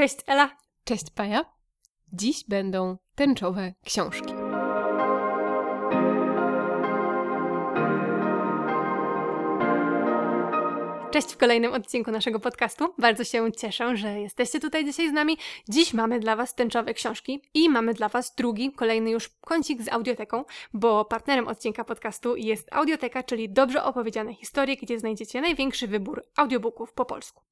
Cześć Ela. Cześć Paja. Dziś będą tęczowe książki. Cześć w kolejnym odcinku naszego podcastu. Bardzo się cieszę, że jesteście tutaj dzisiaj z nami. Dziś mamy dla Was tęczowe książki i mamy dla Was drugi, kolejny już kącik z audioteką, bo partnerem odcinka podcastu jest Audioteka, czyli dobrze opowiedziane historie, gdzie znajdziecie największy wybór audiobooków po polsku.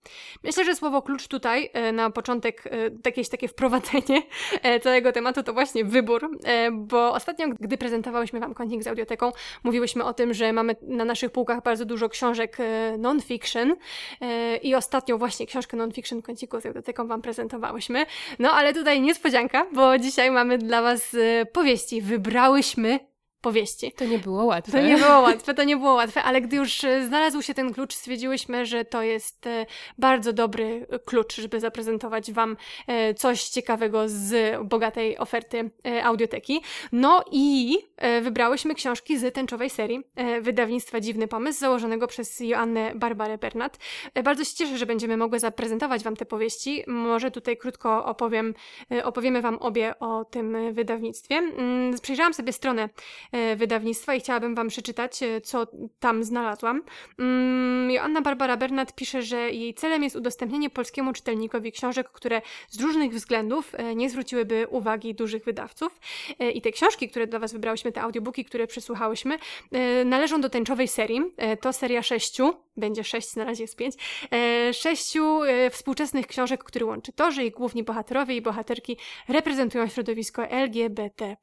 Myślę, że słowo klucz tutaj e, na początek, e, jakieś takie wprowadzenie e, całego tematu to właśnie wybór, bo ostatnio, gdy prezentowałyśmy Wam kącik z audioteką, mówiłyśmy o tym, że mamy na naszych półkach bardzo dużo książek non-fiction, fiction e, i ostatnią właśnie książkę non-fiction kąciku z Eudoteką Wam prezentowałyśmy. No ale tutaj niespodzianka, bo dzisiaj mamy dla Was e, powieści. Wybrałyśmy powieści. To nie było łatwe. To nie było łatwe, to nie było łatwe, ale gdy już e, znalazł się ten klucz, stwierdziłyśmy, że to jest e, bardzo dobry klucz, żeby zaprezentować Wam e, coś ciekawego z bogatej oferty audioteki. No i wybrałyśmy książki z tęczowej serii wydawnictwa Dziwny Pomysł, założonego przez Joannę Barbarę Bernat. Bardzo się cieszę, że będziemy mogły zaprezentować Wam te powieści. Może tutaj krótko opowiem, opowiemy Wam obie o tym wydawnictwie. Mm, przejrzałam sobie stronę E, wydawnictwa i chciałabym Wam przeczytać, e, co tam znalazłam. Mm, Joanna Barbara Bernat pisze, że jej celem jest udostępnienie polskiemu czytelnikowi książek, które z różnych względów e, nie zwróciłyby uwagi dużych wydawców. I te książki, które dla Was wybrałyśmy, te audiobooki, które przesłuchałyśmy, należą do tęczowej serii. To seria sześciu, będzie sześć, na razie jest pięć, sześciu współczesnych książek, które łączy to, że jej główni bohaterowie i bohaterki reprezentują środowisko LGBT+.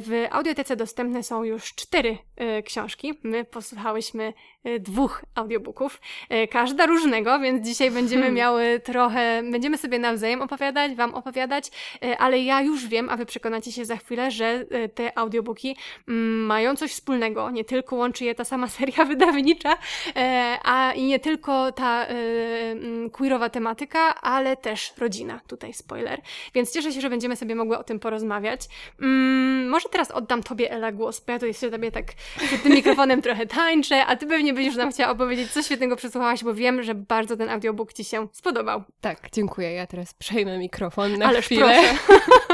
W audiotece dostępne są już cztery y, książki. My posłuchałyśmy y, dwóch audiobooków, y, każda różnego, więc dzisiaj będziemy hmm. miały trochę, będziemy sobie nawzajem opowiadać, Wam opowiadać, ale ja już wiem, a Wy przekonacie się za chwilę, że te audiobooki mm, mają coś wspólnego. Nie tylko łączy je ta sama seria wydawnicza, a i nie tylko ta mm, queerowa tematyka, ale też rodzina. Tutaj spoiler. Więc cieszę się, że będziemy sobie mogły o tym porozmawiać. Mm, może teraz oddam Tobie Ela, głos, bo ja tu jeszcze tobie tak przed tym mikrofonem trochę tańczę, a ty pewnie będziesz nam chciała opowiedzieć, co świetnego przesłuchałaś, bo wiem, że bardzo ten audiobook ci się spodobał. Tak, dziękuję. Ja teraz przejmę mikrofon na Ależ chwilę. Proszę.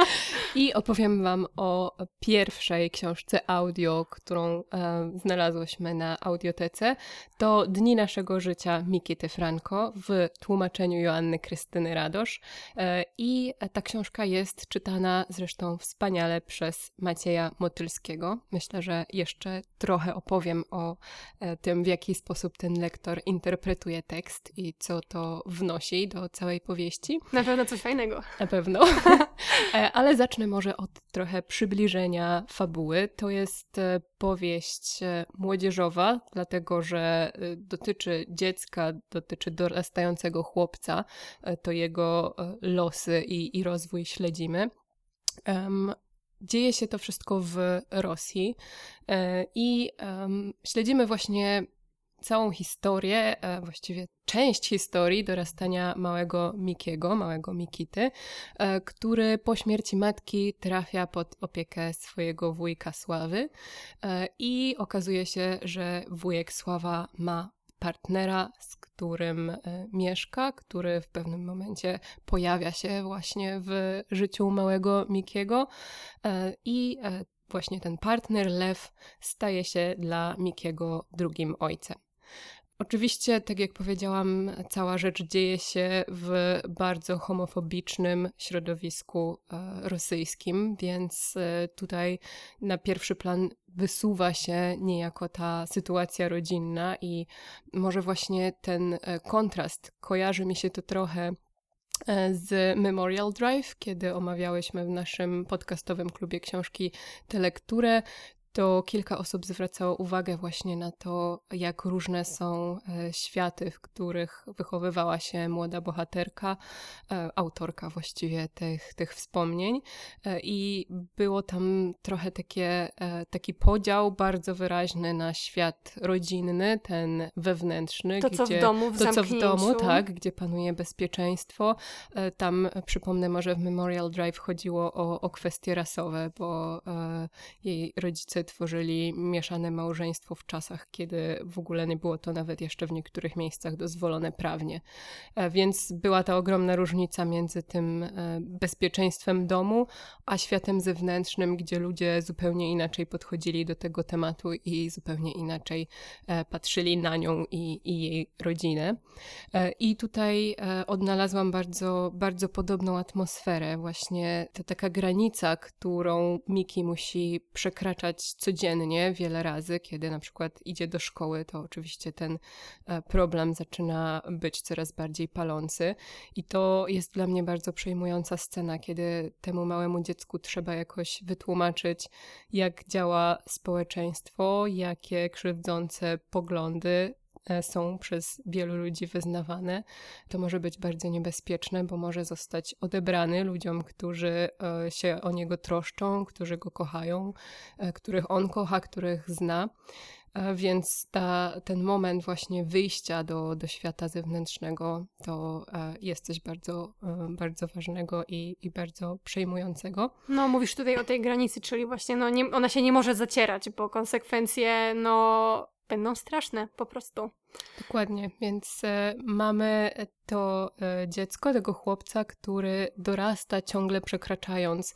I opowiem wam o pierwszej książce audio, którą e, znalazłyśmy na audiotece. To Dni naszego życia Mikity Franco w tłumaczeniu Joanny Krystyny Radosz. E, I ta książka jest czytana zresztą wspaniale przez Macieja Motylskiego Myślę, że jeszcze trochę opowiem o e, tym, w jaki sposób ten lektor interpretuje tekst i co to wnosi do całej powieści. Na pewno coś fajnego. Na pewno. E, ale zacznę może od trochę przybliżenia fabuły. To jest e, powieść młodzieżowa, dlatego że dotyczy dziecka, dotyczy dorastającego chłopca, to jego losy i, i rozwój śledzimy. Um, Dzieje się to wszystko w Rosji e, i śledzimy właśnie całą historię, e, właściwie część historii dorastania małego Mikiego, małego Mikity, e, który po śmierci matki trafia pod opiekę swojego wujka Sławy i okazuje się, że wujek Sława ma partnera, z którym e, mieszka, który w pewnym momencie pojawia się właśnie w życiu małego Mikiego e, i e, właśnie ten partner, Lew, staje się dla Mikiego drugim ojcem. Oczywiście, tak jak powiedziałam, cała rzecz dzieje się w bardzo homofobicznym środowisku rosyjskim, więc tutaj na pierwszy plan wysuwa się niejako ta sytuacja rodzinna i może właśnie ten e, kontrast. Kojarzy mi się to trochę e, z Memorial Drive, kiedy omawiałyśmy w naszym podcastowym klubie książki tę lekturę, to kilka osób zwracało uwagę właśnie na to, jak różne są e, światy, w których wychowywała się młoda bohaterka, e, autorka właściwie tych, tych wspomnień. E, I było tam trochę takie, taki podział bardzo wyraźny na świat rodzinny, ten wewnętrzny. To, gdzie, co w domu, w To, co w domu, tak, gdzie panuje bezpieczeństwo. Tam, przypomnę, może w Memorial Drive chodziło o, o kwestie rasowe, bo jej rodzice tworzyli mieszane małżeństwo w czasach, kiedy w ogóle nie było to nawet jeszcze w niektórych miejscach dozwolone prawnie. E, więc była ta ogromna różnica między tym e, bezpieczeństwem domu, a światem zewnętrznym, gdzie ludzie zupełnie inaczej podchodzili do tego tematu i zupełnie inaczej e, patrzyli na nią i, i jej rodzinę. I tutaj odnalazłam bardzo, bardzo podobną atmosferę, właśnie ta taka granica, którą Miki musi przekraczać codziennie wiele razy, kiedy na przykład idzie do szkoły, to oczywiście ten e, problem zaczyna być coraz bardziej palący. I to jest dla mnie bardzo przejmująca scena, kiedy temu małemu dziecku trzeba jakoś wytłumaczyć, jak działa społeczeństwo, jakie krzywdzące poglądy są przez wielu ludzi wyznawane, to może być bardzo niebezpieczne, bo może zostać odebrany ludziom, którzy e, się o niego troszczą, którzy go kochają, e, których on kocha, których zna. Więc ta, ten moment właśnie wyjścia do, do świata zewnętrznego to jest coś bardzo, bardzo ważnego i, i bardzo przejmującego. No, mówisz tutaj o tej granicy, czyli właśnie no, nie, ona się nie może zacierać, bo konsekwencje no, będą straszne po prostu. Dokładnie, więc e, mamy to e, dziecko, tego chłopca, który dorasta ciągle przekraczając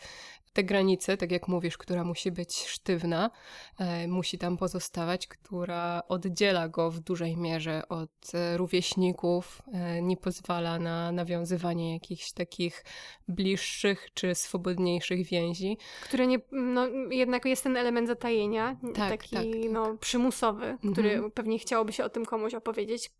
te granice, tak jak mówisz, która musi być sztywna, e, musi tam pozostawać, która oddziela go w dużej mierze od e, rówieśników, e, nie pozwala na nawiązywanie jakichś takich bliższych czy swobodniejszych więzi. Które nie, no, jednak jest ten element zatajenia, tak, taki tak, tak. No, przymusowy, który mhm. pewnie chciałoby się o tym komuś opowiedzieć,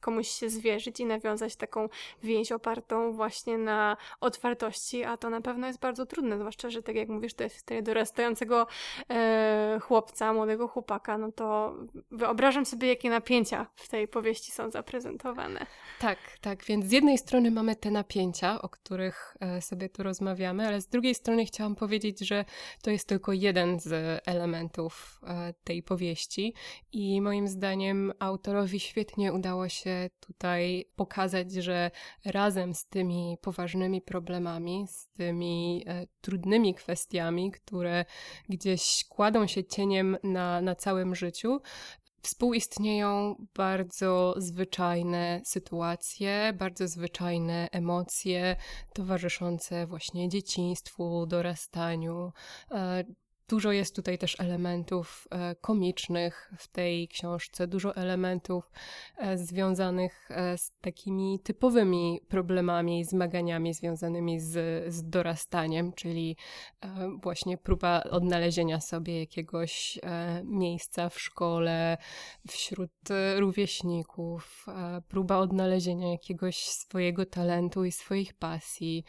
komuś się zwierzyć i nawiązać taką więź opartą właśnie na otwartości, a to na pewno jest bardzo trudne, zwłaszcza, że że tak jak mówisz, to jest tego dorastającego e, chłopca, młodego chłopaka, no to wyobrażam sobie, jakie napięcia w tej powieści są zaprezentowane. Tak, tak, więc z jednej strony mamy te napięcia, o których e, sobie tu rozmawiamy, ale z drugiej strony chciałam powiedzieć, że to jest tylko jeden z elementów e, tej powieści i moim zdaniem autorowi świetnie udało się tutaj pokazać, że razem z tymi poważnymi problemami, z tymi e, kwestiami, które gdzieś kładą się cieniem na, na całym życiu, współistnieją bardzo zwyczajne sytuacje, bardzo zwyczajne emocje towarzyszące właśnie dzieciństwu, dorastaniu, e, Dużo jest tutaj też elementów e, komicznych w tej książce, dużo elementów e, związanych e, z takimi typowymi problemami, zmaganiami związanymi z, z dorastaniem, czyli właśnie próba odnalezienia sobie jakiegoś miejsca w szkole, wśród rówieśników, próba odnalezienia jakiegoś swojego talentu i swoich pasji,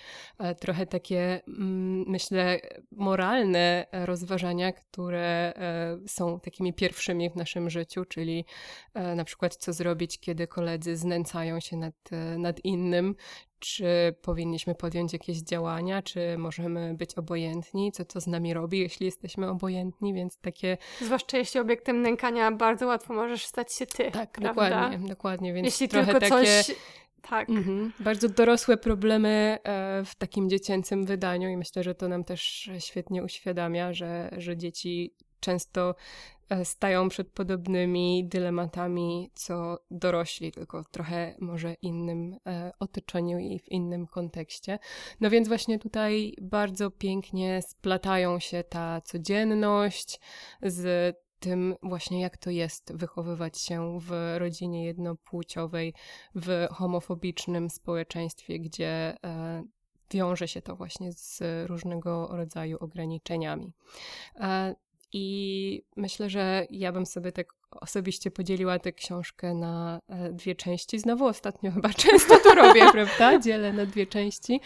trochę takie, mm, myślę, moralne rozwiązania rozważania, które e, są takimi pierwszymi w naszym życiu, czyli e, na przykład co zrobić, kiedy koledzy znęcają się nad, e, nad innym, czy powinniśmy podjąć jakieś działania, czy możemy być obojętni, co to z nami robi, jeśli jesteśmy obojętni, więc takie... Zwłaszcza jeśli obiektem nękania bardzo łatwo możesz stać się ty, Tak, prawda? dokładnie, dokładnie, więc jeśli trochę takie... coś tak. Mhm. Bardzo dorosłe problemy e, w takim dziecięcym wydaniu i myślę, że to nam też świetnie uświadamia, że, że dzieci często e, stają przed podobnymi dylematami, co dorośli, tylko trochę może innym e, otoczeniu i w innym kontekście. No więc właśnie tutaj bardzo pięknie splatają się ta codzienność z tym właśnie, jak to jest wychowywać się w rodzinie jednopłciowej, w homofobicznym społeczeństwie, gdzie e, wiąże się to właśnie z różnego rodzaju ograniczeniami. E, I myślę, że ja bym sobie tak osobiście podzieliła tę książkę na e, dwie części. Znowu ostatnio chyba często to robię, prawda? Dzielę na dwie części.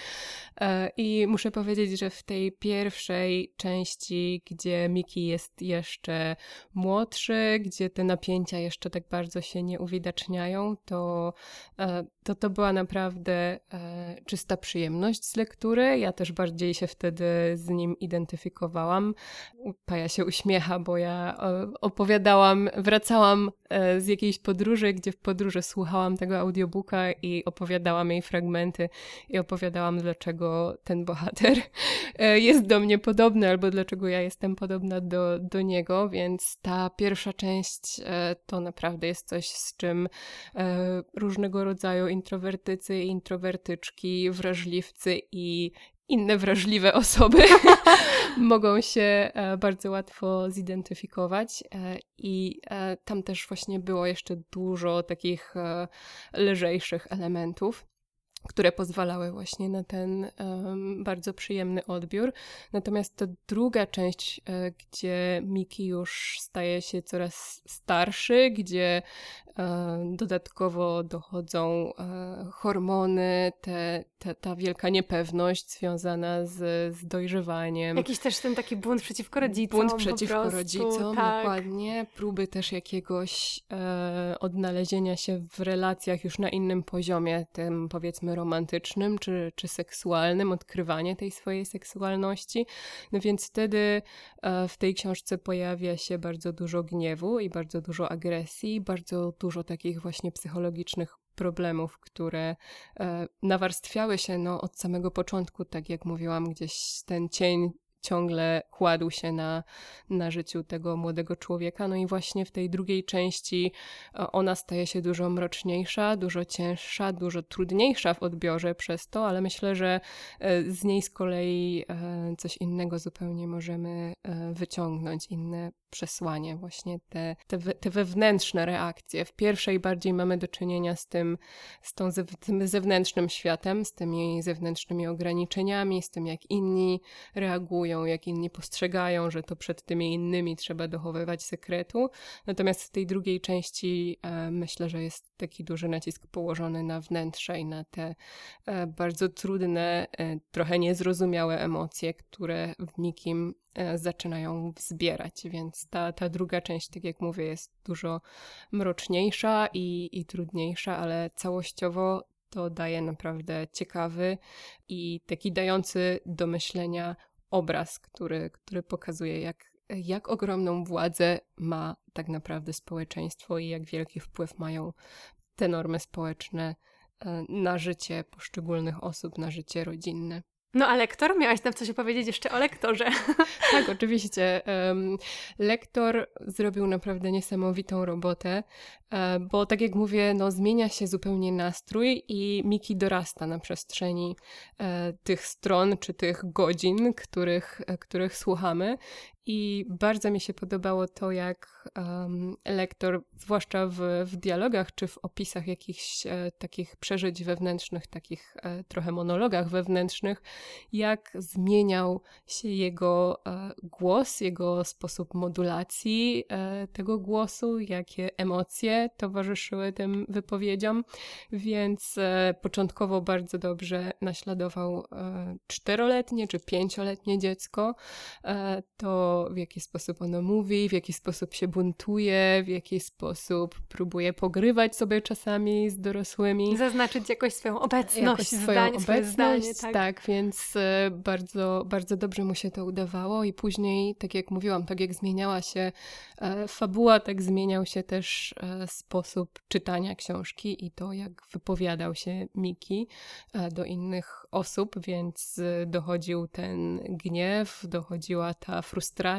E, I muszę powiedzieć, że w tej pierwszej części, gdzie Miki jest jeszcze młodszy, gdzie te napięcia jeszcze tak bardzo się nie uwidaczniają, to e, to, to była naprawdę czysta przyjemność z lektury. Ja też bardziej się wtedy z nim identyfikowałam. Paja się uśmiecha, bo ja opowiadałam wracałam e, z jakiejś podróży, gdzie w podróży słuchałam tego audiobooka i opowiadałam jej fragmenty i opowiadałam, dlaczego dlaczego ten bohater e, jest do mnie podobny, albo dlaczego ja jestem podobna do, do niego, więc ta pierwsza część e, to naprawdę jest coś, z czym e, różnego rodzaju introwertycy introwertyczki, wrażliwcy i inne wrażliwe osoby mogą się bardzo łatwo zidentyfikować. I tam też właśnie było jeszcze dużo takich lżejszych elementów które pozwalały właśnie na ten um, bardzo przyjemny odbiór. Natomiast ta druga część, e, gdzie Miki już staje się coraz starszy, gdzie e, dodatkowo dochodzą e, hormony, te, te, ta wielka niepewność związana z, z dojrzewaniem. Jakiś też ten taki bunt przeciwko rodzicom. Bunt przeciwko prostu, rodzicom, tak. dokładnie. Próby też jakiegoś e, odnalezienia się w relacjach już na innym poziomie, tym powiedzmy romantycznym czy, czy seksualnym, odkrywanie tej swojej seksualności. No więc wtedy e, w tej książce pojawia się bardzo dużo gniewu i bardzo dużo agresji, bardzo dużo takich właśnie psychologicznych problemów, które e, nawarstwiały się no, od samego początku, tak jak mówiłam, gdzieś ten cień ciągle kładł się na, na życiu tego młodego człowieka. No i właśnie w tej drugiej części e, ona staje się dużo mroczniejsza, dużo cięższa, dużo trudniejsza w odbiorze przez to, ale myślę, że e, z niej z kolei e, coś innego zupełnie możemy wyciągnąć, inne przesłanie, właśnie te, te, te wewnętrzne reakcje. W pierwszej bardziej mamy do czynienia z tym, z tą, tym zewnętrznym światem, z tymi zewnętrznymi ograniczeniami, z tym jak inni reagują, jak inni postrzegają, że to przed tymi innymi trzeba dochowywać sekretu. Natomiast w tej drugiej części e, myślę, że jest taki duży nacisk położony na wnętrze i na te e, bardzo trudne, e, trochę niezrozumiałe emocje, które w nikim zaczynają wzbierać, więc ta, ta druga część, tak jak mówię, jest dużo mroczniejsza i, i trudniejsza, ale całościowo to daje naprawdę ciekawy i taki dający do myślenia obraz, który, który pokazuje, jak, jak ogromną władzę ma tak naprawdę społeczeństwo i jak wielki wpływ mają te normy społeczne e, na życie poszczególnych osób, na życie rodzinne. No a lektor? Miałaś nam coś opowiedzieć jeszcze o lektorze. tak, oczywiście. lektor zrobił naprawdę niesamowitą robotę, e, bo tak jak mówię, no, zmienia się zupełnie nastrój i Miki dorasta na przestrzeni e, tych stron czy tych godzin, których, e, których słuchamy. I bardzo mi się podobało to, jak um, lektor, zwłaszcza w, w dialogach czy w opisach jakichś e, takich przeżyć wewnętrznych, takich e, trochę monologach wewnętrznych, jak zmieniał się jego e, głos, jego sposób modulacji e, tego głosu, jakie emocje towarzyszyły tym wypowiedziom. Więc e, początkowo bardzo dobrze naśladował e, czteroletnie czy pięcioletnie dziecko. to w jaki sposób ono mówi, w jaki sposób się buntuje, w jaki sposób próbuje pogrywać sobie czasami z dorosłymi. Zaznaczyć jakoś swoją obecność, jakoś swoją zdanie, obecność, zdanie, tak. tak, więc e, bardzo, bardzo dobrze mu się to udawało i później, tak jak mówiłam, tak jak zmieniała się e, fabuła, tak zmieniał się też e, sposób czytania książki i to, jak wypowiadał się Miki do innych osób, więc dochodził ten gniew, dochodziła ta frustracja,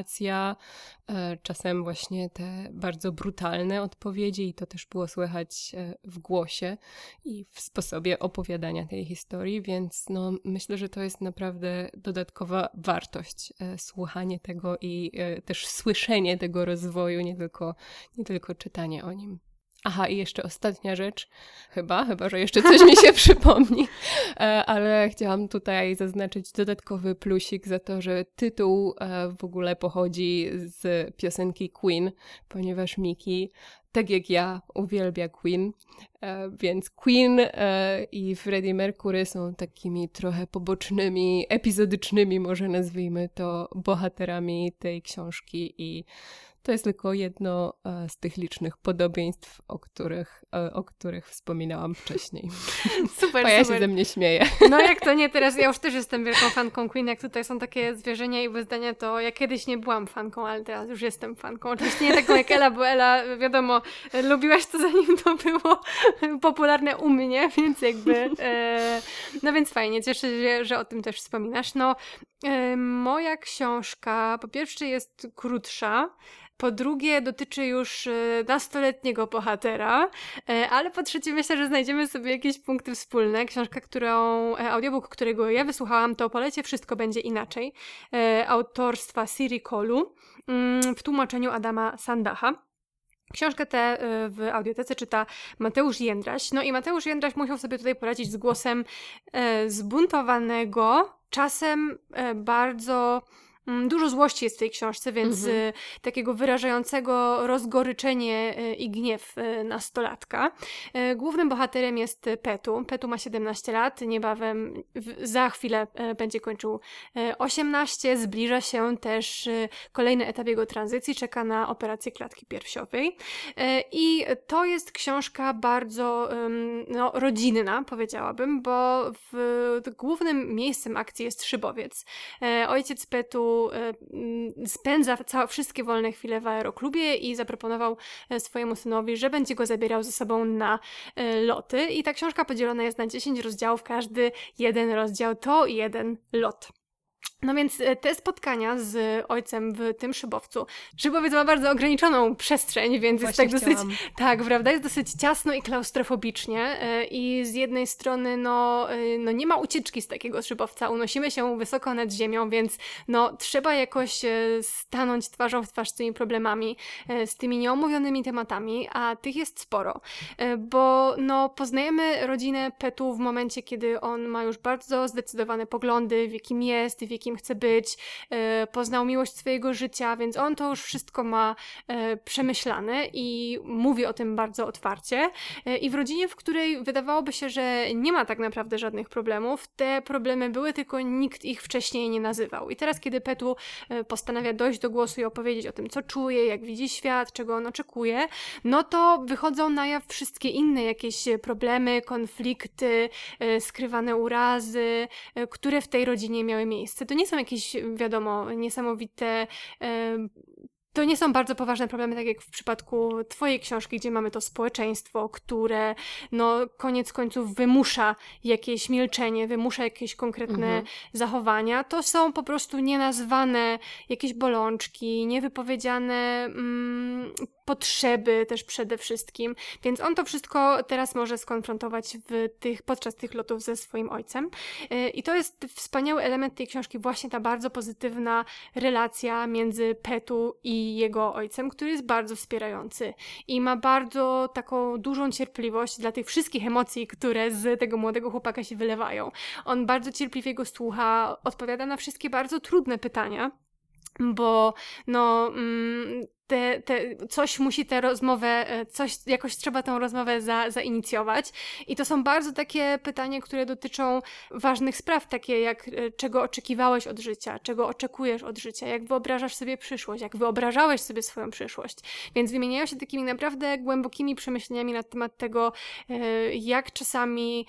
e, czasem właśnie te bardzo brutalne odpowiedzi, i to też było słychać e, w głosie i w sposobie opowiadania tej historii, więc no, myślę, że to jest naprawdę dodatkowa wartość, e, słuchanie tego i też słyszenie tego rozwoju, nie tylko, nie tylko czytanie o nim. Aha, i jeszcze ostatnia rzecz, chyba, chyba, że jeszcze coś mi się przypomni, e, ale chciałam tutaj zaznaczyć dodatkowy plusik za to, że tytuł e, w ogóle pochodzi z piosenki Queen, ponieważ Miki, tak jak ja, uwielbia Queen, e, więc Queen i Freddie Mercury są takimi trochę pobocznymi, epizodycznymi, może nazwijmy to, bohaterami tej książki i To jest tylko jedno e, z tych licznych podobieństw, o których, e, o których wspominałam wcześniej. Super, Bo ja super. się ze mnie śmieję. No jak to nie, teraz ja już też jestem wielką fanką Queen, jak tutaj są takie zwierzenia i wyzdania, to ja kiedyś nie byłam fanką, ale teraz już jestem fanką. Oczywiście nie taką jak Ela, bo Ela, wiadomo, lubiłaś to zanim to było popularne u mnie, więc jakby, e, no więc fajnie, cieszę się, że o tym też wspominasz. No, moja książka po pierwsze jest krótsza, po drugie, dotyczy już e, nastoletniego bohatera, e, ale po trzecie, myślę, że znajdziemy sobie jakieś punkty wspólne. Książka, którą, e, audiobook, którego ja wysłuchałam, to Polecie Wszystko będzie inaczej, autorstwa Siri Kolu mm, w tłumaczeniu Adama Sandacha. Książkę tę w audiotece czyta Mateusz Jędraś. No i Mateusz Jędraś musiał sobie tutaj poradzić z głosem zbuntowanego, czasem bardzo Mm, dużo złości jest w tej książce, więc mhm. Y, takiego wyrażającego rozgoryczenie y, i gniew y, nastolatka. Głównym bohaterem jest Petu. Petu ma 17 lat, niebawem za chwilę będzie kończył 18. Zbliża się też kolejny etap jego tranzycji, czeka na operację klatki piersiowej. I to jest książka bardzo no, rodzinna, powiedziałabym, bo w, głównym miejscem akcji jest Szybowiec. Ojciec Petu E, spędza całe, wszystkie wolne chwile w aeroklubie i zaproponował e, swojemu synowi, że będzie go zabierał ze sobą na e, loty. I ta książka podzielona jest na 10 rozdziałów, każdy jeden rozdział to jeden lot. No więc e, te spotkania z ojcem w tym szybowcu. Szybowiec ma bardzo ograniczoną przestrzeń, więc Właśnie jest tak chciałam. dosyć. Tak, prawda? Jest dosyć ciasno i klaustrofobicznie. E, I z jednej strony, no, e, no nie ma ucieczki z takiego szybowca. Unosimy się wysoko nad ziemią, więc no trzeba jakoś stanąć twarzą w twarz z tymi problemami, z tymi nieomówionymi tematami, a tych jest sporo. Bo no, poznajemy rodzinę Petu w momencie, kiedy on ma już bardzo zdecydowane poglądy, w jakim jest, w jakim chce być, e, poznał miłość swojego życia, więc on to już wszystko ma e, przemyślane i mówi o tym bardzo otwarcie. E, I w rodzinie, w której wydawałoby się, że nie ma tak naprawdę żadnych problemów, te problemy były, tylko nikt ich wcześniej nie nazywał. I teraz, kiedy Petu postanawia dojść do głosu i opowiedzieć o tym, co czuje, jak widzi świat, czego on oczekuje, no to wychodzą na jaw wszystkie inne jakieś problemy, konflikty, skrywane urazy, które w tej rodzinie miały miejsce. To nie są jakieś, wiadomo, niesamowite to nie są bardzo poważne problemy, tak jak w przypadku Twojej książki, gdzie mamy to społeczeństwo, które no koniec końców wymusza jakieś milczenie, wymusza jakieś konkretne mhm. zachowania. To są po prostu nienazwane jakieś bolączki, niewypowiedziane mm, potrzeby też przede wszystkim. Więc on to wszystko teraz może skonfrontować w tych, podczas tych lotów ze swoim ojcem. Y, I to jest wspaniały element tej książki, właśnie ta bardzo pozytywna relacja między Petu i jego ojcem, który jest bardzo wspierający i ma bardzo taką dużą cierpliwość dla tych wszystkich emocji, które z tego młodego chłopaka się wylewają. On bardzo cierpliwie go słucha, odpowiada na wszystkie bardzo trudne pytania bo no, mm, te, te, coś musi tę rozmowę, e, coś, jakoś trzeba tę rozmowę za, zainicjować. I to są bardzo takie pytania, które dotyczą ważnych spraw, takie jak e, czego oczekiwałeś od życia, czego oczekujesz od życia, jak wyobrażasz sobie przyszłość, jak wyobrażałeś sobie swoją przyszłość. Więc wymieniają się takimi naprawdę głębokimi przemyśleniami na temat tego, e, jak czasami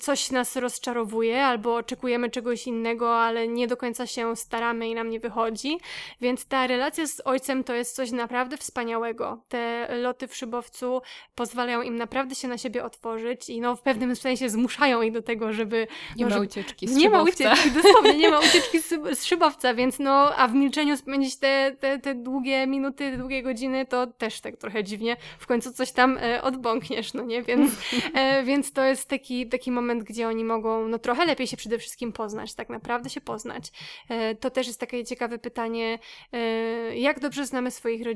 coś nas rozczarowuje, albo oczekujemy czegoś innego, ale nie do końca się staramy i nam nie wychodzi. Więc ta relacja z ojcem to jest coś naprawdę wspaniałego. Te loty w szybowcu pozwalają im naprawdę się na siebie otworzyć i no w pewnym sensie zmuszają ich do tego, żeby... Nie no, ma ucieczki z Nie szybowca. ma ucieczki, dosłownie, nie ma ucieczki z, z szybowca, więc no, a w milczeniu spędzić te, te, te długie minuty, długie godziny, to też tak trochę dziwnie. W końcu coś tam e, odbąkniesz, no nie? Więc, e, więc to jest taki, taki moment, gdzie oni mogą no trochę lepiej się przede wszystkim poznać, tak naprawdę się poznać. E, to też jest takie ciekawe pytanie, e, jak dobrze znamy swoich rodziców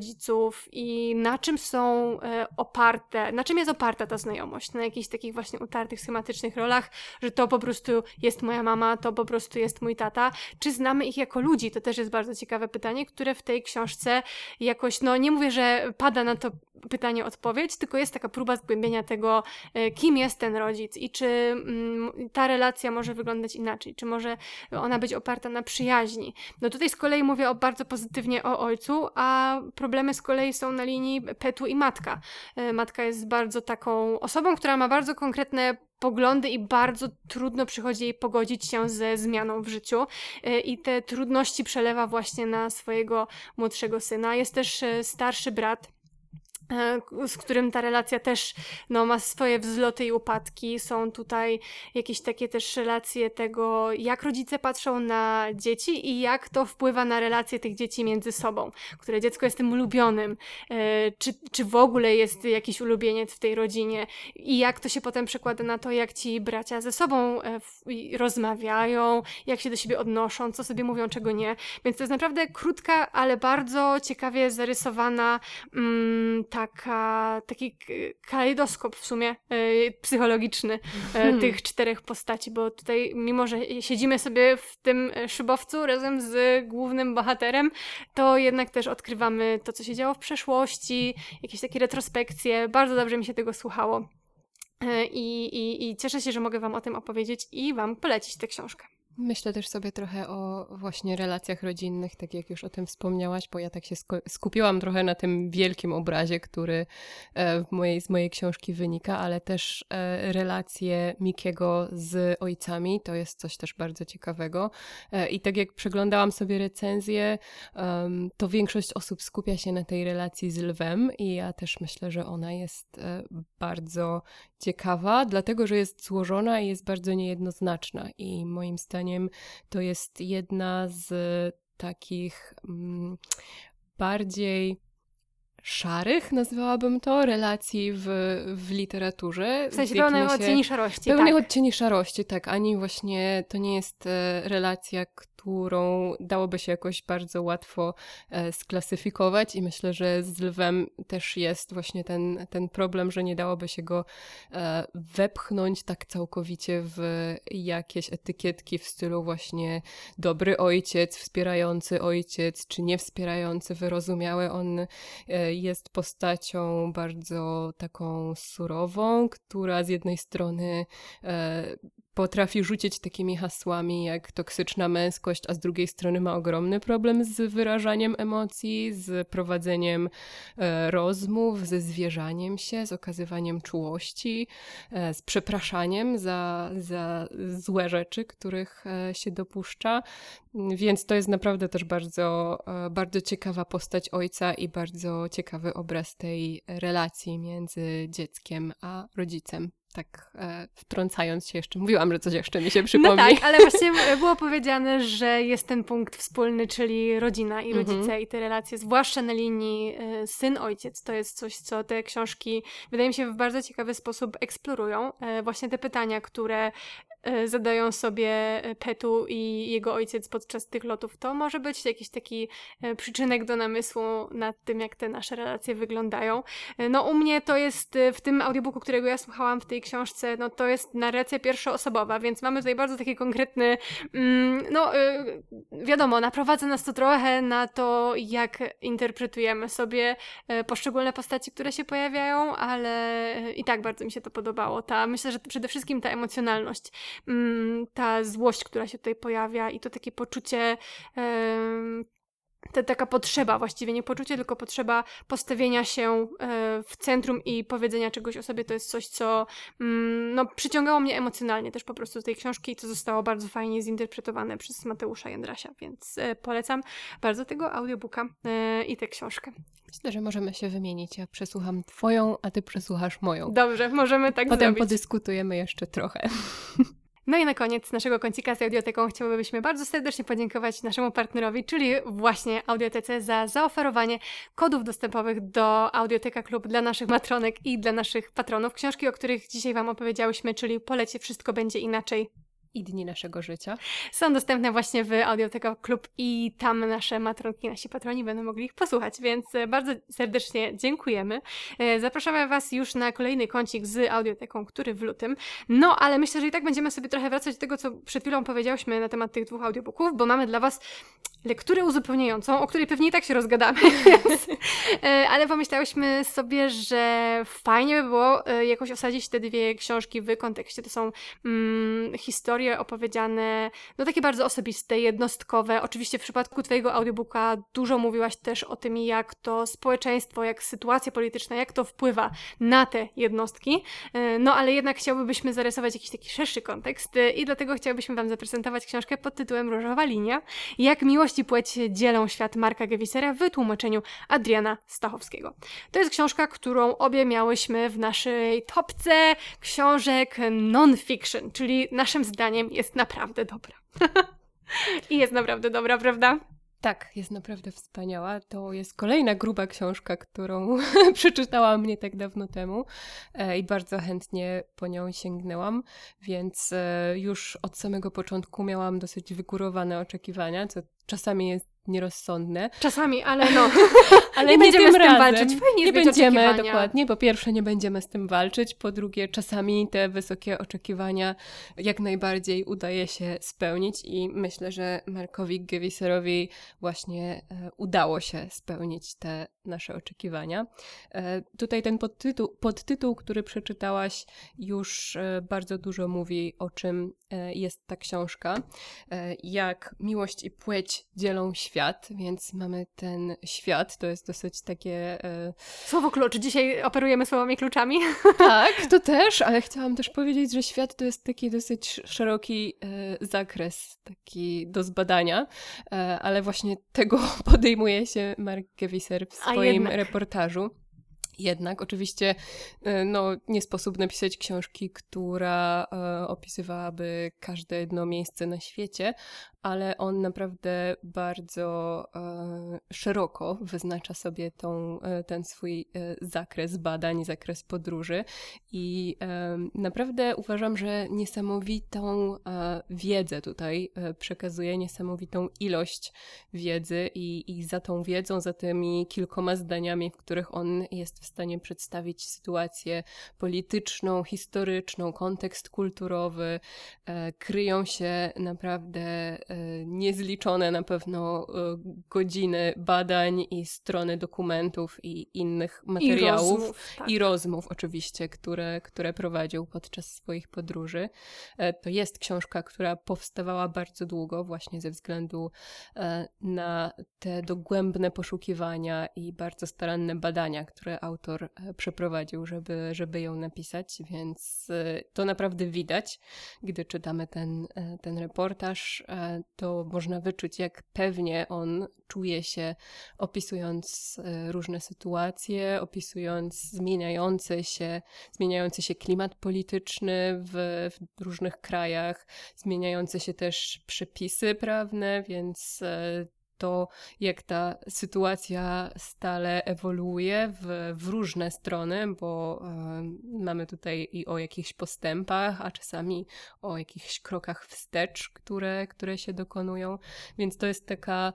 i na czym są e, oparte, na czym jest oparta ta znajomość, na jakichś takich właśnie utartych, schematycznych rolach, że to po prostu jest moja mama, to po prostu jest mój tata, czy znamy ich jako ludzi? To też jest bardzo ciekawe pytanie, które w tej książce jakoś, no nie mówię, że pada na to pytanie odpowiedź, tylko jest taka próba zgłębienia tego, e, kim jest ten rodzic i czy mm, ta relacja może wyglądać inaczej, czy może ona być oparta na przyjaźni. No tutaj z kolei mówię o bardzo pozytywnie o ojcu, a problemy z kolei są na linii Petu i matka. Matka jest bardzo taką osobą, która ma bardzo konkretne poglądy i bardzo trudno przychodzi jej pogodzić się ze zmianą w życiu i te trudności przelewa właśnie na swojego młodszego syna. Jest też starszy brat, E, z którym ta relacja też no, ma swoje wzloty i upadki. Są tutaj jakieś takie też relacje tego, jak rodzice patrzą na dzieci i jak to wpływa na relacje tych dzieci między sobą, które dziecko jest tym ulubionym, e, czy, czy w ogóle jest jakiś ulubieniec w tej rodzinie i jak to się potem przekłada na to, jak ci bracia ze sobą e, rozmawiają, jak się do siebie odnoszą, co sobie mówią, czego nie. Więc to jest naprawdę krótka, ale bardzo ciekawie zarysowana mm, taka, taki kalejdoskop w sumie e, psychologiczny e, hmm. tych czterech postaci, bo tutaj mimo, że siedzimy sobie w tym szybowcu razem z głównym bohaterem, to jednak też odkrywamy to, co się działo w przeszłości, jakieś takie retrospekcje. Bardzo dobrze mi się tego słuchało. E, I, i, I cieszę się, że mogę Wam o tym opowiedzieć i Wam polecić tę książkę. Myślę też sobie trochę o właśnie relacjach rodzinnych, tak jak już o tym wspomniałaś, bo ja tak się skupiłam trochę na tym wielkim obrazie, który e, w mojej, z mojej książki wynika, ale też e, relacje Mikiego z ojcami, to jest coś też bardzo ciekawego. E, I tak jak przeglądałam sobie recenzję, to większość osób skupia się na tej relacji z lwem i ja też myślę, że ona jest bardzo ciekawa, dlatego że jest złożona i jest bardzo niejednoznaczna. I moim zdaniem to jest jedna z takich mm, bardziej szarych, nazwałabym to, relacji w, w literaturze. W sensie pełnych odcieni szarości. Pełnych tak. odcieni szarości, tak. Ani właśnie to nie jest e, relacja, którą dałoby się jakoś bardzo łatwo e, sklasyfikować i myślę, że z lwem też jest właśnie ten, ten problem, że nie dałoby się go e, wepchnąć tak całkowicie w jakieś etykietki w stylu właśnie dobry ojciec, wspierający ojciec, czy nie wspierający, wyrozumiały. On jest postacią bardzo taką surową, która z jednej strony potrafi rzucić takimi hasłami jak toksyczna męskość, a z drugiej strony ma ogromny problem z wyrażaniem emocji, z prowadzeniem e, rozmów, ze zwierzaniem się, z okazywaniem czułości, e, z przepraszaniem za, za złe rzeczy, których e, się dopuszcza. Więc to jest naprawdę też bardzo, bardzo ciekawa postać ojca i bardzo ciekawy obraz tej relacji między dzieckiem a rodzicem tak e, wtrącając się jeszcze, mówiłam, że coś jeszcze mi się przypomni. No tak, ale właśnie było powiedziane, że jest ten punkt wspólny, czyli rodzina i rodzice mhm. i te relacje, zwłaszcza na linii e, syn-ojciec. To jest coś, co te książki, wydaje mi się, w bardzo ciekawy sposób eksplorują. E, właśnie te pytania, które zadają sobie e, Petu i jego ojciec podczas tych lotów. To może być jakiś taki e, przyczynek do namysłu nad tym, jak te nasze relacje wyglądają. No u mnie to jest w tym audiobooku, którego ja słuchałam w tej książce, no to jest narracja pierwszoosobowa, więc mamy tutaj bardzo taki konkretny, mm, no wiadomo, naprowadza nas to trochę na to, jak interpretujemy sobie poszczególne postaci, które się pojawiają, ale i tak bardzo mi się to podobało. Ta, myślę, że przede wszystkim ta emocjonalność ta złość, która się tutaj pojawia i to takie poczucie ta taka potrzeba, właściwie nie poczucie, tylko potrzeba postawienia się e, w centrum i powiedzenia czegoś o sobie, to jest coś, co mm, no, przyciągało mnie emocjonalnie też po prostu z tej książki i co zostało bardzo fajnie zinterpretowane przez Mateusza Jędrasia, więc e, polecam bardzo tego audiobooka e, i tę książkę. Myślę, że możemy się wymienić. Ja przesłucham twoją, a ty przesłuchasz moją. Dobrze, możemy tak Potem zrobić. Potem podyskutujemy jeszcze trochę. No i na koniec naszego kącika z Audioteką chciałbyśmy bardzo serdecznie podziękować naszemu partnerowi, czyli właśnie Audiotece za zaoferowanie kodów dostępowych do Audioteka Klub dla naszych matronek i dla naszych patronów. Książki, o których dzisiaj Wam opowiedziałyśmy, czyli Polecie Wszystko Będzie Inaczej i dni naszego życia. Są dostępne właśnie w Audioteka Klub i tam nasze matronki, nasi patroni będą mogli ich posłuchać, więc e, bardzo serdecznie dziękujemy. E, zapraszamy Was już na kolejny kącik z Audioteką, który w lutym. No, ale myślę, że i tak będziemy sobie trochę wracać do tego, co przed chwilą powiedziałyśmy na temat tych dwóch audiobooków, bo mamy dla Was lekturę uzupełniającą, o której pewnie i tak się rozgadamy. E, ale pomyślałyśmy sobie, że fajnie by było e, jakoś osadzić te dwie książki w kontekście. To są mm, historie opowiedziane, no takie bardzo osobiste, jednostkowe. Oczywiście w przypadku Twojego audiobooka dużo mówiłaś też o tym, jak to społeczeństwo, jak sytuacja polityczna, jak to wpływa na te jednostki. E, no ale jednak chciałbyśmy zarysować jakiś taki szerszy kontekst i dlatego chciałbyśmy Wam zaprezentować książkę pod tytułem Różowa Linia. Jak miłość i płeć dzielą świat Marka Gewisera w tłumaczeniu Adriana Stachowskiego. To jest książka, którą obie miałyśmy w naszej topce książek non-fiction, czyli naszym zdaniem jest naprawdę dobra. I jest naprawdę dobra, prawda? Tak, jest naprawdę wspaniała. To jest kolejna gruba książka, którą przeczytałam nie tak dawno temu e, i bardzo chętnie po nią sięgnęłam, więc e, już od samego początku miałam dosyć wygórowane oczekiwania, co czasami jest nierozsądne. Czasami, ale no. ale nie, nie będziemy z tym razem. walczyć. Fajnie nie będziemy, dokładnie, po pierwsze nie będziemy z tym walczyć, po drugie czasami te wysokie oczekiwania jak najbardziej udaje się spełnić i myślę, że Markowi Gewiserowi właśnie e, udało się spełnić te nasze oczekiwania. E, tutaj ten podtytuł, podtytuł, który przeczytałaś już e, bardzo dużo mówi o czym jest ta książka. Jak miłość i płeć dzielą świat więc mamy ten świat, to jest dosyć takie... E... Słowo klucz, dzisiaj operujemy słowami kluczami. Tak, to też, ale chciałam też powiedzieć, że świat to jest taki dosyć szeroki e, zakres, taki do zbadania, e, ale właśnie tego podejmuje się Mark Gewiser w swoim reportażu. Jednak oczywiście no, nie sposób napisać książki, która e, opisywałaby każde jedno miejsce na świecie, ale on naprawdę bardzo e, szeroko wyznacza sobie tą, e, ten swój e, zakres badań, zakres podróży i e, naprawdę uważam, że niesamowitą wiedzę tutaj przekazuje, niesamowitą ilość wiedzy i, i za tą wiedzą, za tymi kilkoma zdaniami, w których on jest w stanie przedstawić sytuację polityczną, historyczną, kontekst kulturowy, kryją się naprawdę E, niezliczone na pewno e, godziny badań i strony dokumentów i innych materiałów i rozmów, tak. i rozmów oczywiście, które, które prowadził podczas swoich podróży. E, to jest książka, która powstawała bardzo długo właśnie ze względu na te dogłębne poszukiwania i bardzo staranne badania, które autor przeprowadził, żeby, żeby ją napisać, więc to naprawdę widać, gdy czytamy ten, ten reportaż to można wyczuć, jak pewnie on czuje się, opisując e, różne sytuacje, opisując zmieniający się, zmieniający się klimat polityczny w, w różnych krajach, zmieniające się też przepisy prawne, więc e, to, jak ta sytuacja stale ewoluuje w, w różne strony, bo y, mamy tutaj i o jakichś postępach, a czasami o jakichś krokach wstecz, które, które się dokonują. Więc to jest taka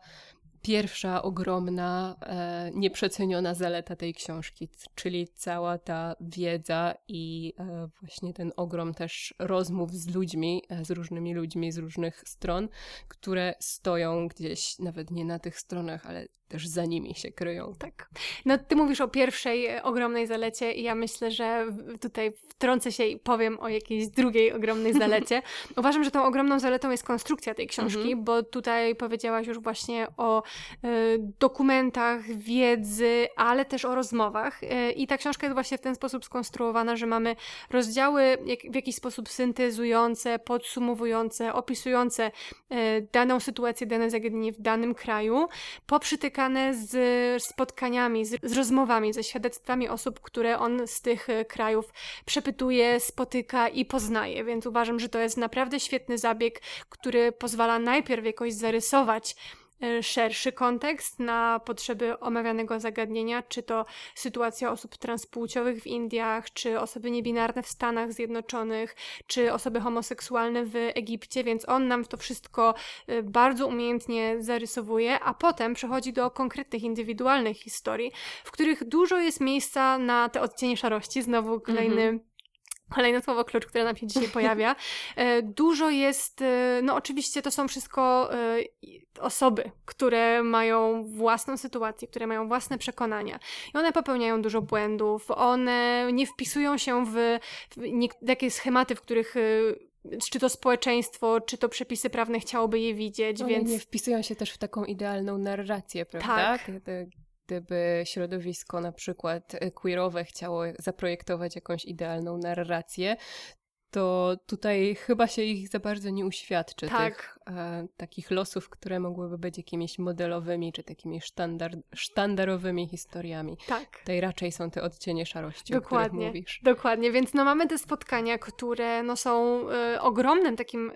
pierwsza ogromna, e, nieprzeceniona zaleta tej książki, czyli cała ta wiedza i e, właśnie ten ogrom też rozmów z ludźmi, e, z różnymi ludźmi z różnych stron, które stoją gdzieś nawet nie na tych stronach, ale też za nimi się kryją. Tak. No ty mówisz o pierwszej e, ogromnej zalecie i ja myślę, że tutaj wtrącę się i powiem o jakiejś drugiej ogromnej zalecie. Uważam, że tą ogromną zaletą jest konstrukcja tej książki, mhm. bo tutaj powiedziałaś już właśnie o y, dokumentach, wiedzy, ale też o rozmowach y, i ta książka jest właśnie w ten sposób skonstruowana, że mamy rozdziały jak, w jakiś sposób syntezujące, podsumowujące, opisujące y, daną sytuację, dane zagadnienie w danym kraju, po przytykaniu spotykane z spotkaniami, z, z rozmowami, ze świadectwami osób, które on z tych e, krajów przepytuje, spotyka i poznaje. Więc uważam, że to jest naprawdę świetny zabieg, który pozwala najpierw jakoś zarysować szerszy kontekst na potrzeby omawianego zagadnienia, czy to sytuacja osób transpłciowych w Indiach, czy osoby niebinarne w Stanach Zjednoczonych, czy osoby homoseksualne w Egipcie, więc on nam to wszystko e, bardzo umiejętnie zarysowuje, a potem przechodzi do konkretnych, indywidualnych historii, w których dużo jest miejsca na te odcienie szarości, znowu kolejny mm -hmm kolejne słowo klucz, które nam się dzisiaj pojawia. E, dużo jest, e, no oczywiście to są wszystko e, osoby, które mają własną sytuację, które mają własne przekonania i one popełniają dużo błędów, one nie wpisują się w, w takie schematy, w których czy to społeczeństwo, czy to przepisy prawne chciałoby je widzieć, One więc... nie wpisują się też w taką idealną narrację, prawda? Tak gdyby środowisko na przykład e, queerowe chciało zaprojektować jakąś idealną narrację, to tutaj chyba się ich za bardzo nie uświadczy, tak. tych e, takich losów, które mogłyby być jakimiś modelowymi, czy takimi sztandar, sztandarowymi historiami. Tak. Tutaj raczej są te odcienie szarości, dokładnie, o których mówisz. Dokładnie, więc no mamy te spotkania, które no są e, ogromnym takim e,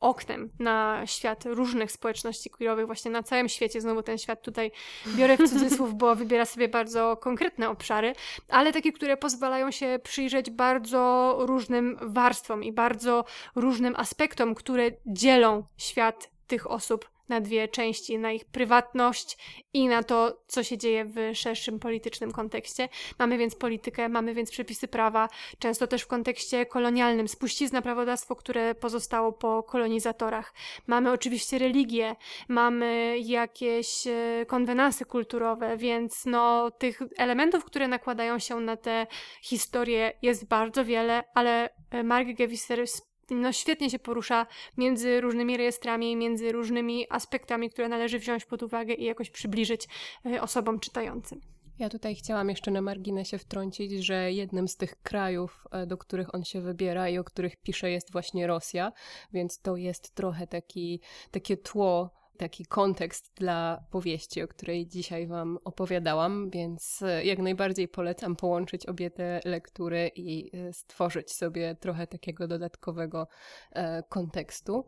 oknem na świat różnych społeczności queerowych, właśnie na całym świecie. Znowu ten świat tutaj biorę w cudzysłów, bo wybiera sobie bardzo konkretne obszary, ale takie, które pozwalają się przyjrzeć bardzo różnym warstwom i bardzo różnym aspektom, które dzielą świat tych osób na dwie części, na ich prywatność i na to, co się dzieje w szerszym politycznym kontekście. Mamy więc politykę, mamy więc przepisy prawa, często też w kontekście kolonialnym, spuścizna prawodawstwo, które pozostało po kolonizatorach. Mamy oczywiście religię, mamy jakieś e, konwenansy kulturowe, więc no, tych elementów, które nakładają się na te historie jest bardzo wiele, ale e, Mark Gewisser no, świetnie się porusza między różnymi rejestrami, między różnymi aspektami, które należy wziąć pod uwagę i jakoś przybliżyć e, osobom czytającym. Ja tutaj chciałam jeszcze na marginesie wtrącić, że jednym z tych krajów, e, do których on się wybiera i o których pisze, jest właśnie Rosja, więc to jest trochę taki, takie tło taki kontekst dla powieści, o której dzisiaj Wam opowiadałam, więc e, jak najbardziej polecam połączyć obie te lektury i e, stworzyć sobie trochę takiego dodatkowego e, kontekstu.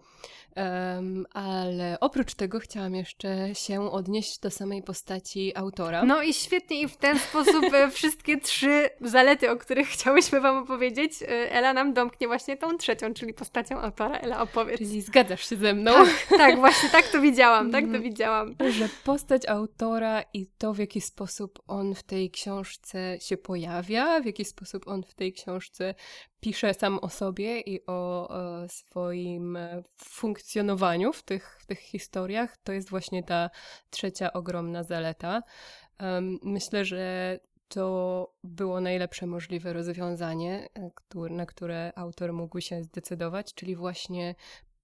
Ale oprócz tego chciałam jeszcze się odnieść do samej postaci autora. No i świetnie, i w ten sposób wszystkie trzy zalety, o których chciałyśmy Wam opowiedzieć, Ela nam domknie właśnie tą trzecią, czyli postacią autora. Ela, opowiedz. Czyli zgadzasz się ze mną? Tak, tak właśnie tak to widzę widziałam, tak to mhm. widziałam. Że postać autora i to, w jaki sposób on w tej książce się pojawia, w jaki sposób on w tej książce pisze sam o sobie i o, o swoim funkcjonowaniu w tych, w tych historiach, to jest właśnie ta trzecia ogromna zaleta. Um, myślę, że to było najlepsze możliwe rozwiązanie, e, na które autor mógł się zdecydować, czyli właśnie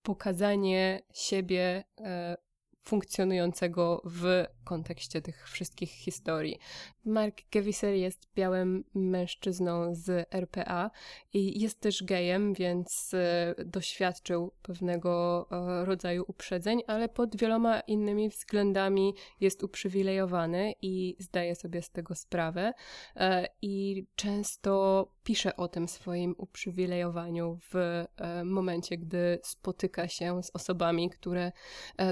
pokazanie siebie e, funkcjonującego w kontekście tych wszystkich historii. Mark Gewisser jest białym mężczyzną z RPA i jest też gejem, więc e, doświadczył pewnego e, rodzaju uprzedzeń, ale pod wieloma innymi względami jest uprzywilejowany i zdaje sobie z tego sprawę. E, I często pisze o tym swoim uprzywilejowaniu w momencie, gdy spotyka się z osobami, które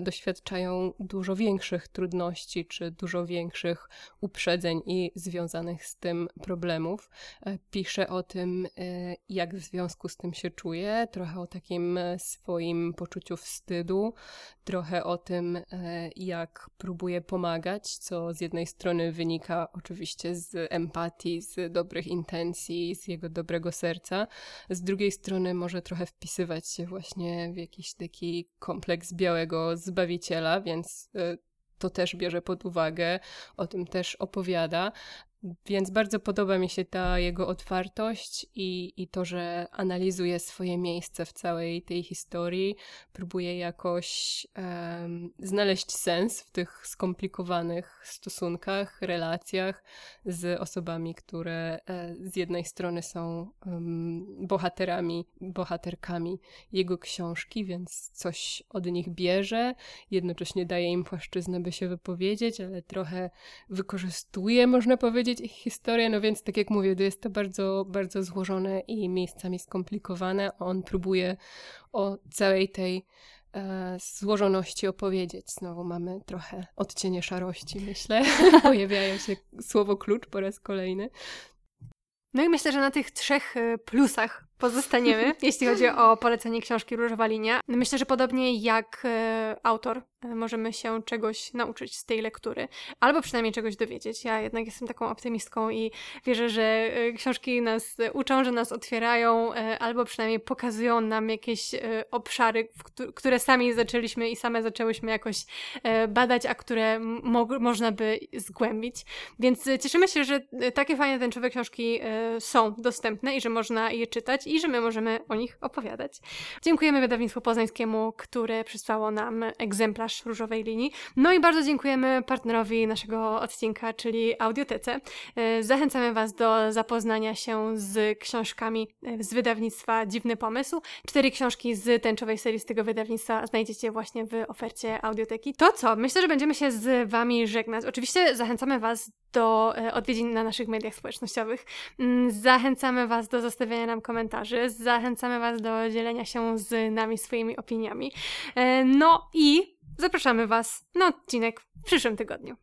doświadczają dużo większych trudności czy dużo większych uprzedzeń i związanych z tym problemów. E, pisze o tym, e, jak w związku z tym się czuje, trochę o takim e, swoim poczuciu wstydu, trochę o tym, jak próbuje pomagać, co z jednej strony wynika oczywiście z empatii, z dobrych intencji, z jego dobrego serca, z drugiej strony może trochę wpisywać się właśnie w jakiś taki kompleks białego zbawiciela, więc to też bierze pod uwagę, o tym też opowiada. Więc bardzo podoba mi się ta jego otwartość i, i to, że analizuje swoje miejsce w całej tej historii, próbuje jakoś um, znaleźć sens w tych skomplikowanych stosunkach, relacjach z osobami, które e, z jednej strony są um, bohaterami, bohaterkami jego książki, więc coś od nich bierze, jednocześnie daje im płaszczyznę, by się wypowiedzieć, ale trochę wykorzystuje, można powiedzieć, ich historię, no więc tak jak mówię, jest to bardzo, bardzo złożone i miejscami skomplikowane. On próbuje o całej tej e, złożoności opowiedzieć. Znowu mamy trochę odcienie szarości, myślę. Pojawiają się słowo klucz po raz kolejny. No i myślę, że na tych trzech e, plusach pozostaniemy, jeśli chodzi o polecenie książki Różowa Linia. Myślę, że podobnie jak e, autor, e, możemy się czegoś nauczyć z tej lektury, albo przynajmniej czegoś dowiedzieć. Ja jednak jestem taką optymistką i wierzę, że e, książki nas uczą, że nas otwierają, albo przynajmniej pokazują nam jakieś obszary, które sami zaczęliśmy i same zaczęłyśmy jakoś badać, a które mo- można by zgłębić. Więc cieszymy się, że takie fajne tęczowe książki są dostępne i że można je czytać i że my możemy o nich opowiadać. Dziękujemy wydawnictwu poznańskiemu, które przysłało nam egzemplarz różowej linii. No i bardzo dziękujemy partnerowi naszego odcinka, czyli Audiotece. E, Zachęcamy Was do zapoznania się z książkami e, z wydawnictwa Dziwny Pomysł. Cztery książki z tęczowej serii z tego wydawnictwa znajdziecie właśnie w ofercie audioteki. To co? Myślę, że będziemy się z Wami żegnać. Oczywiście zachęcamy Was do e, odwiedzin na naszych mediach społecznościowych. Mm, Zachęcamy Was do zostawiania nam komentarzy. Zachęcamy Was do dzielenia się z nami swoimi opiniami. E, No i zapraszamy Was na odcinek w przyszłym tygodniu.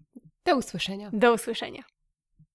Do usłyszenia. Do usłyszenia.